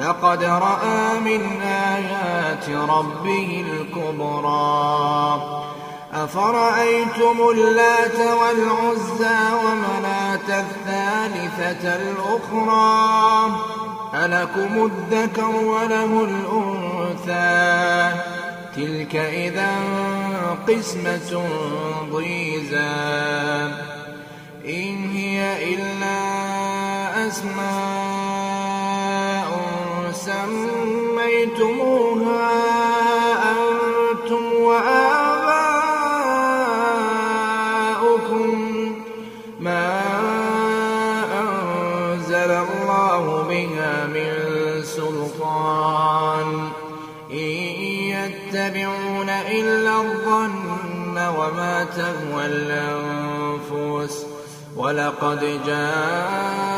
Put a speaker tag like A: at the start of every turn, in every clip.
A: لقد رأى من آيات ربه الكبرى أفرأيتم اللات والعزى ومناة الثالثة الأخرى ألكم الذكر وله الأنثى تلك إذا قسمة ضيزى إن هي إلا أسماء سميتموها أنتم وآباؤكم ما أنزل الله بها من سلطان إن يتبعون إلا الظن وما تهوى الأنفس ولقد جاء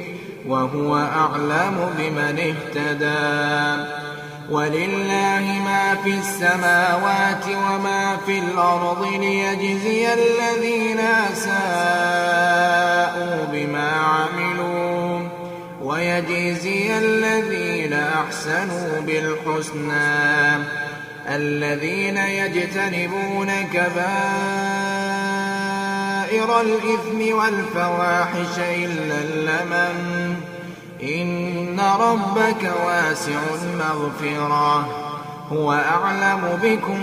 A: وهو أعلم بمن اهتدى ولله ما في السماوات وما في الأرض ليجزي الذين أساءوا بما عملوا ويجزي الذين أحسنوا بالحسنى الذين يجتنبون كبائر كبائر الإثم والفواحش إلا اللمم إن ربك واسع المغفرة هو أعلم بكم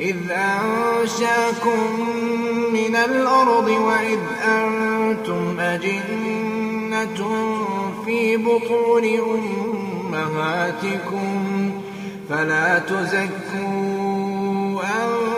A: إذ أنشاكم من الأرض وإذ أنتم أجنة في بطون أمهاتكم فلا تزكوا أنفسكم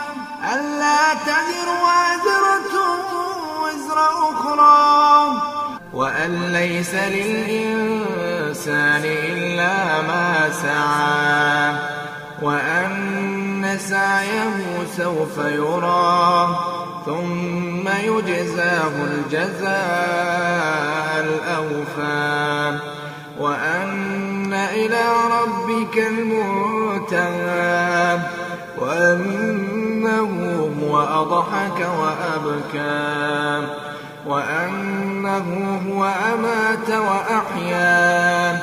A: ألا تزر وازرة وزر أخرى وأن ليس للإنسان إلا ما سعى وأن سعيه سوف يرى ثم يجزاه الجزاء الأوفى وأن إلى ربك المنتهى وأن هو وأضحك وأبكى وأنه هو أمات وأحيا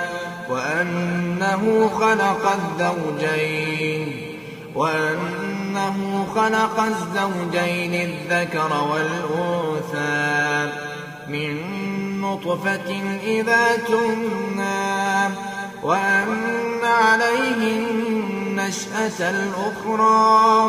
A: وأنه خلق الزوجين وأنه خلق الزوجين الذكر والأنثى من نطفة إذا تمنى وأن عليه النشأة الأخرى